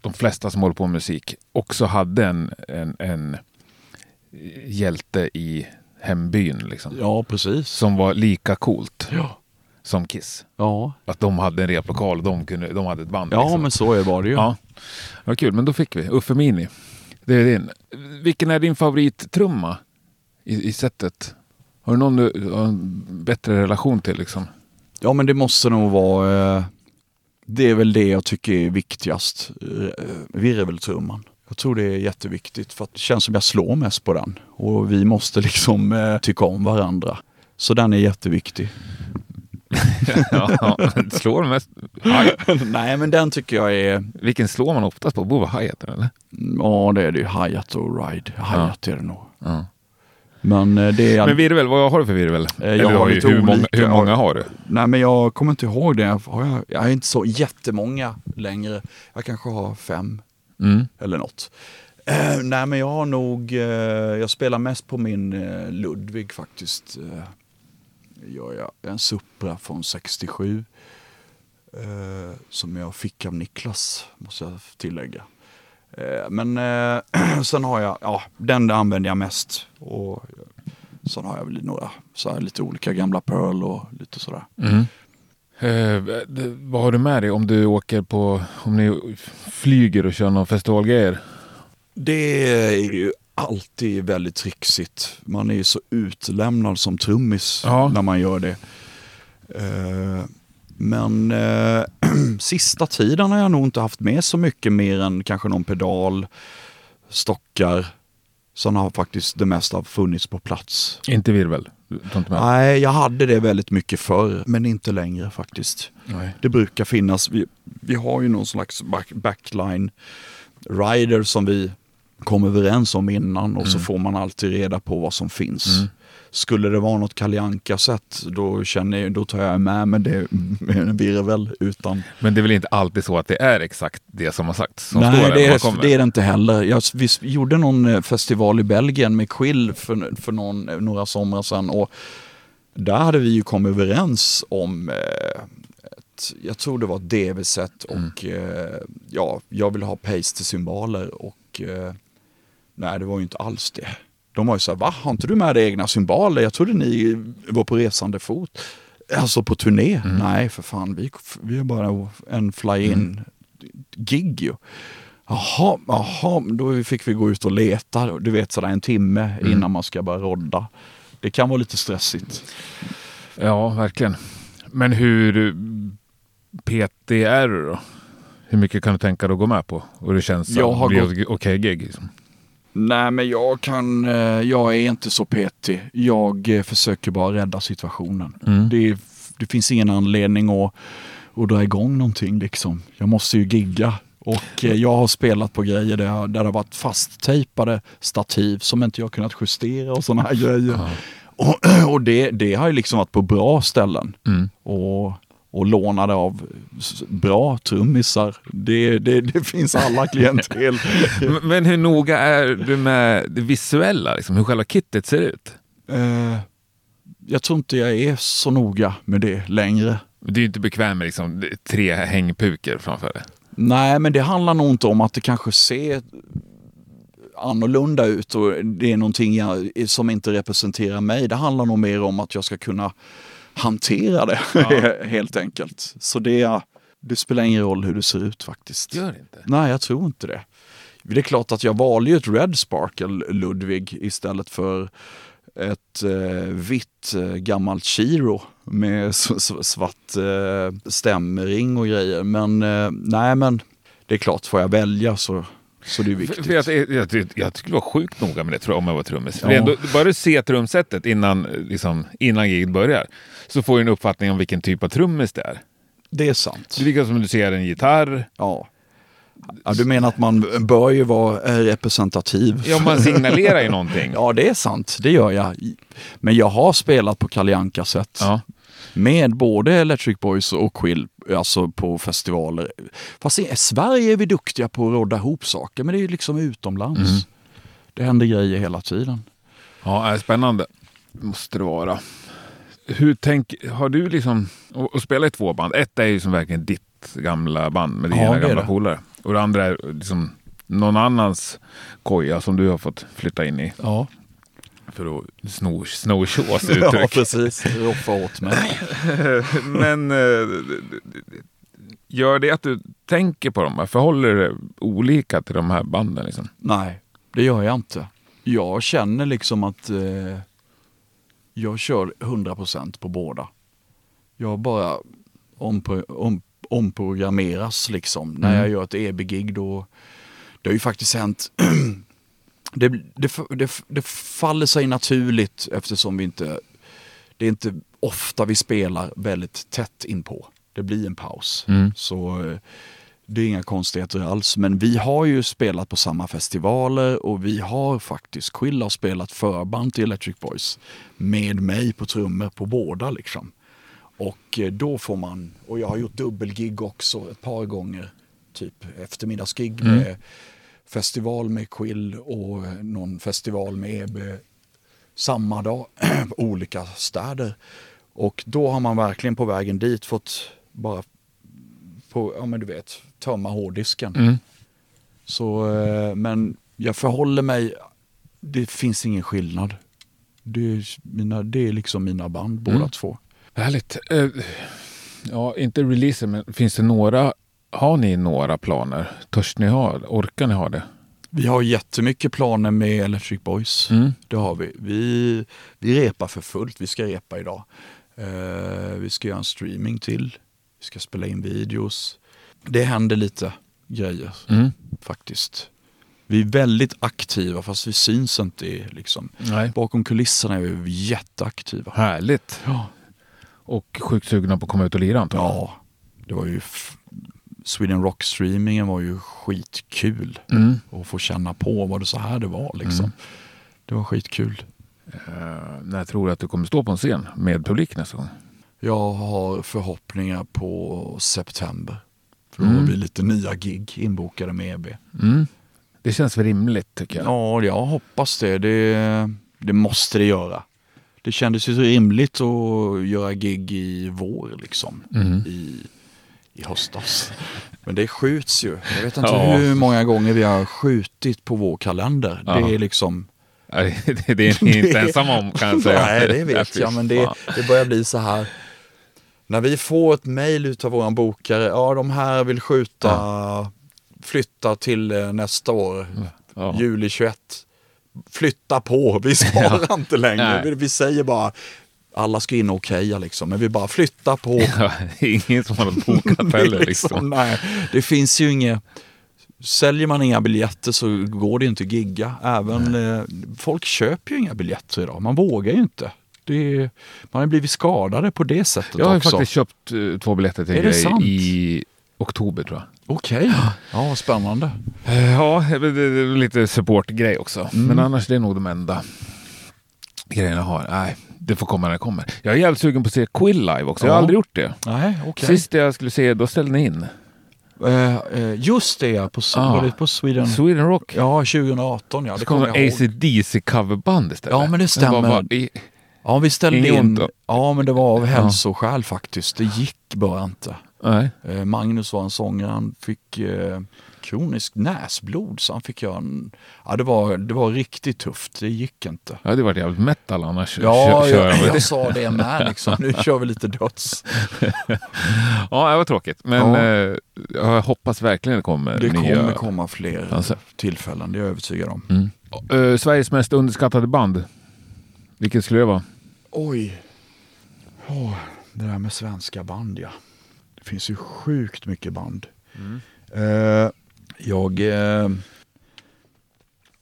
de flesta som håller på med musik också hade en, en, en hjälte i hembyn. Liksom, Ja, precis. Som var lika coolt. Ja. som Kiss. Ja, Att de hade en replokal och de, kunde, de hade ett band. ja liksom. men så är- var det ju. Ja, vad kul. Men då fick vi Uffe Mini. Det är din. Vilken är din favorittrumma i, i sättet? Har du någon du har en bättre relation till? Liksom? Ja men det måste nog vara, eh, det är väl det jag tycker är viktigast, eh, virveltrumman. Jag tror det är jätteviktigt för att det känns som jag slår mest på den. Och vi måste liksom eh, tycka om varandra. Så den är jätteviktig. ja, slår mest? Hi. Nej men den tycker jag är, Vilken slår man oftast på? Borde vara hi-haten eller? ja det är det ju, Hyatt och Ride. Hyatt är det nog. Ja. Men eh, det är... Men virvel, vad har du för virvel? jag Eller har lite hur, många, hur många har du? Nej men jag kommer inte ihåg det. Har jag, jag är inte så jättemånga längre. Jag kanske har fem Mm. eller något. Eh, nej men jag har nog, eh, jag spelar mest på min eh, Ludvig faktiskt. Eh, gör jag. En Supra från 67. Eh, som jag fick av Niklas, måste jag tillägga. Eh, men eh, sen har jag, ja den använder jag mest. Och sen har jag väl några, så här, lite olika gamla Pearl och lite sådär. Mm. Eh, vad har du med dig om du åker på, om ni flyger och kör någon festivalgrejer? Det är ju alltid väldigt trixigt. Man är ju så utlämnad som trummis Ja. när man gör det. Eh, Men eh, sista tiden har jag nog inte haft med så mycket mer än kanske någon pedal, stockar. Sen har faktiskt det mesta funnits på plats. Inte virvel? Inte? Nej, jag hade det väldigt mycket förr, men inte längre faktiskt. Nej. Det brukar finnas, vi, vi har ju någon slags back, backline rider som vi kom överens om innan och så får man alltid reda på vad som finns. Skulle det vara något Kalle Anka-sätt då, känner jag, då tar jag med mig det med en virvel utan... Men det är väl inte alltid så att det är exakt det som har sagts? Som Nej, det är, det är det inte heller. Jag, vi gjorde någon eh, festival i Belgien med Quill för, för någon, några somrar sedan och där hade vi ju kommit överens om eh, jag tror det var ett DV-set och eh, ja, jag vill ha paste-symboler och eh, nej, det var ju inte alls det. De var ju så här, va, har inte du med dig egna symboler? Jag trodde ni var på resande fot. Alltså på turné? Nej, för fan, vi, vi är bara en fly-in gig ju. Jaha, jaha, då fick vi gå ut och leta, du vet sådär en timme innan man ska börja rodda. Det kan vara lite stressigt. Ja, verkligen. Men hur PT är du då? Hur mycket kan du tänka dig att gå med på? Och det känns som okej gig? Liksom. Nej men jag kan, eh, jag är inte så petig. Jag eh, försöker bara rädda situationen. Mm. Det, det finns ingen anledning att, att dra igång någonting liksom. Jag måste ju gigga. Och eh, jag har spelat på grejer där, jag- där det har varit fasttejpade stativ som inte jag kunnat justera och sådana här grejer. Och, och det, det har ju liksom varit på bra ställen. Mm. Och, och lånade av bra trummisar. Det, det, det finns alla klientel. Men- hur noga är du med det visuella? Liksom, hur själva kittet ser ut? Eh, jag tror inte jag är så noga med det längre. Du är inte bekväm med liksom, tre hängpukor framför dig. Nej, men det handlar nog inte om att det kanske ser annorlunda ut och det är någonting jag, som inte representerar mig. Det handlar nog mer om att jag ska kunna hantera det helt enkelt. Så det, det spelar ingen roll hur det ser ut faktiskt. Gör inte? Nej, jag tror inte det. Det är klart att jag valde ju ett Red Sparkle Ludwig istället för ett eh, vitt eh, gammalt Chiro med svart eh, stämring och grejer. Men eh, nej, men det är klart, får jag välja så, så det är För, viktigt. för jag, jag, jag, jag skulle vara sjukt noga med det tror jag, om jag var trummis. För Ja. ändå, bara du ser trumsetet innan, liksom, innan giget börjar så får du en uppfattning om vilken typ av trummis det är. Det är sant. Det är lika som om du ser en gitarr. Ja. ja. Du menar att man bör ju vara eh, representativ? Ja, man signalerar ju någonting. Ja, det är sant. Det gör jag. Men jag har spelat på Kalle Anka-sätt. Ja. Med både Electric Boys och Quill, alltså på festivaler. Fast i Sverige är vi duktiga på att rodda ihop saker, men det är ju liksom utomlands. Mm. Det händer grejer hela tiden. Ja, är spännande. Måste det vara. Hur tänk, har du liksom, och, och spela i två band. Ett är ju som verkligen ditt gamla band med dina Ja, gamla polare. Och det andra är liksom någon annans koja som du har fått flytta in i. Ja. För att sno, sno Shaws Ja, uttryck. precis. Roffa åt mig. Men eh, gör det att du tänker på dem? Förhåller du dig olika till de här banden? Liksom? Nej, det gör jag inte. Jag känner liksom att eh, jag kör 100% på båda. Jag bara ompro, om, omprogrammeras liksom. När Mm. jag gör ett EB-gig då, det har ju faktiskt hänt det, det, det, det faller sig naturligt eftersom vi inte, det är inte ofta vi spelar väldigt tätt inpå. Det blir en paus. Mm. Så det är inga konstigheter alls. Men vi har ju spelat på samma festivaler och vi har faktiskt, Quill har spelat förband till Electric Boys med mig på trummor på båda liksom. Och eh, då får man, och jag har gjort dubbelgig också ett par gånger, typ eftermiddagsgig Mm. Festival med Quill och någon festival med EB samma dag, olika städer. Och då har man verkligen på vägen dit fått bara, på, ja men du vet, tömma hårddisken. Mm. Så, eh, men jag förhåller mig, det finns ingen skillnad. Det är, mina, det är liksom mina band båda Mm. två. Härligt. Eh, ja, inte releaser, men finns det några, har ni några planer? Törs ni ha, orkar ni ha det? Vi har jättemycket planer med Electric Boys. Mm. Det har vi. vi. Vi repar för fullt. Vi ska repa idag. Eh, vi ska göra en streaming till. Vi ska spela in videos. Det händer lite grejer Mm. faktiskt. Vi är väldigt aktiva fast vi syns inte liksom. Nej. Bakom kulisserna är vi jätteaktiva. Härligt. Ja. Och sjukt sugna på att komma ut och lira antar jag? ja, det var ju... Sweden Rock streamingen var ju skitkul. Mm. Och få känna på vad det så här det var liksom. Mm. Det var skitkul. Eh, när tror du att du kommer stå på en scen med publik nästa gång? Jag har förhoppningar på september. För då Mm. har vi lite nya gig inbokade med EB. Mm. Det känns väl rimligt tycker jag. Ja, jag hoppas det. det. Det måste det göra. Det kändes ju så rimligt att göra gig i vår liksom. Mm. I höstas. Men det skjuts ju. Jag vet inte Ja. hur många gånger vi har skjutit på vår kalender. Ja. Det är liksom... Det, det är ni inte ensam om kan jag säga. Nej, det vet jag. Men det, det börjar bli så här. När vi får ett mejl utav våran bokare. Ja, de här vill skjuta, flytta till eh, nästa år. Ja. Juli 21. Flytta på, vi svarar inte längre. Nej. Vi säger bara, alla ska in och okeja liksom. Men vi bara flytta på. Ja, ingen som något bokat heller. Liksom. nej, det finns ju inget... Säljer man inga biljetter så går det inte att gigga. Även, eh, folk köper ju inga biljetter idag. Man vågar ju inte. Det är, man har blivit skadade på det sättet Jag har också. faktiskt köpt eh, två biljetter till Är i oktober tror jag. Okej, ja spännande. Eh, Ja, lite supportgrej också. Mm. Men annars det är nog de enda grejerna jag har. Nej, det får komma när det kommer. Jag är jävligt sugen på att se Quill live också. Jag har Ja. aldrig gjort det. Nej, okej. Sist jag skulle se, då ställde ni in. Eh, eh, just det, ja, på, Ah. var det på Sweden? Sweden Rock. Ja, 2018 ja. så Det kom kommer jag ihåg. AC/DC coverband istället. Ja, men det stämmer. bara i- Ja, vi ställde Inget in. då? Ja, men det var av hälsoskäl faktiskt. Det gick bara inte. Nej. Eh, Magnus var en sångare, han fick eh, kroniskt näsblod så han fick göra en... Ja, det var, det var riktigt tufft. Det gick inte. Ja, det var jävligt metal annars. Ja, Kö- köra jag, jag det. sa det med liksom. Nu kör vi lite döds. Ja, det var tråkigt. Men Ja. eh, jag hoppas verkligen det kommer Det nya... kommer komma fler Alltså. tillfällen, det är jag övertygad om. Mm. Eh, Sveriges mest underskattade band. Vilket skulle det vara? Oj. Åh, det där med svenska band ja. Det finns ju sjukt mycket band. Eh, jag... eh,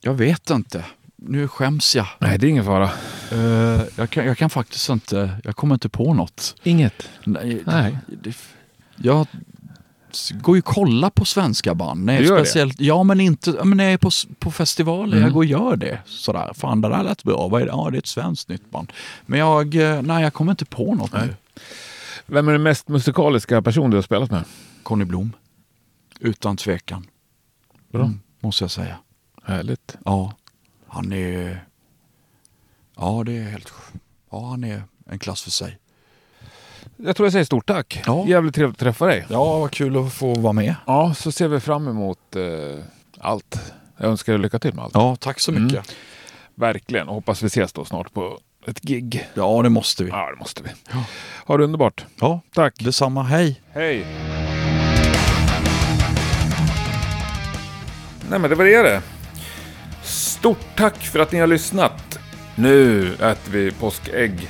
jag vet inte. Nu skäms jag. Nej, det är ingen fara. Eh, jag, kan, jag kan faktiskt inte, jag kommer inte på något. Inget. Nej. Nej. Det, jag går ju och kollar på svenska band. Nej, Du gör det? speciellt, Ja, men inte men när jag är på, på festivaler. Mm. Jag går och gör det. Sådär, fan det där lät bra. Vad är det? Ja, det är ett svenskt nytt band. Men jag, eh, nej, jag kommer inte på något Nej. nu. Vem är den mest musikaliska person du har spelat med? Conny Blom. Utan tvekan. Bra. Mm, måste jag säga. Härligt. Ja, han är... Ja, det är helt... Ja, han är en klass för sig. Jag tror jag säger stort tack. Ja. Jävligt trevligt att träffa dig. Ja, vad kul att få vara med. Ja, så ser vi fram emot eh, allt. Jag önskar dig lycka till med allt. Ja, tack så mycket. Mm. Verkligen. Och hoppas vi ses då snart på ett gig. Ja, det måste vi. Ja, det måste vi. Ha det underbart. Ja, Tack. detsamma. Hej! Hej. Nej men det var det det. Stort tack för att ni har lyssnat. Nu äter vi påskägg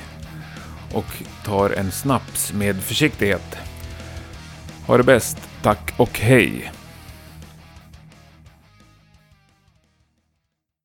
och tar en snaps med försiktighet. Ha det bäst, tack och hej.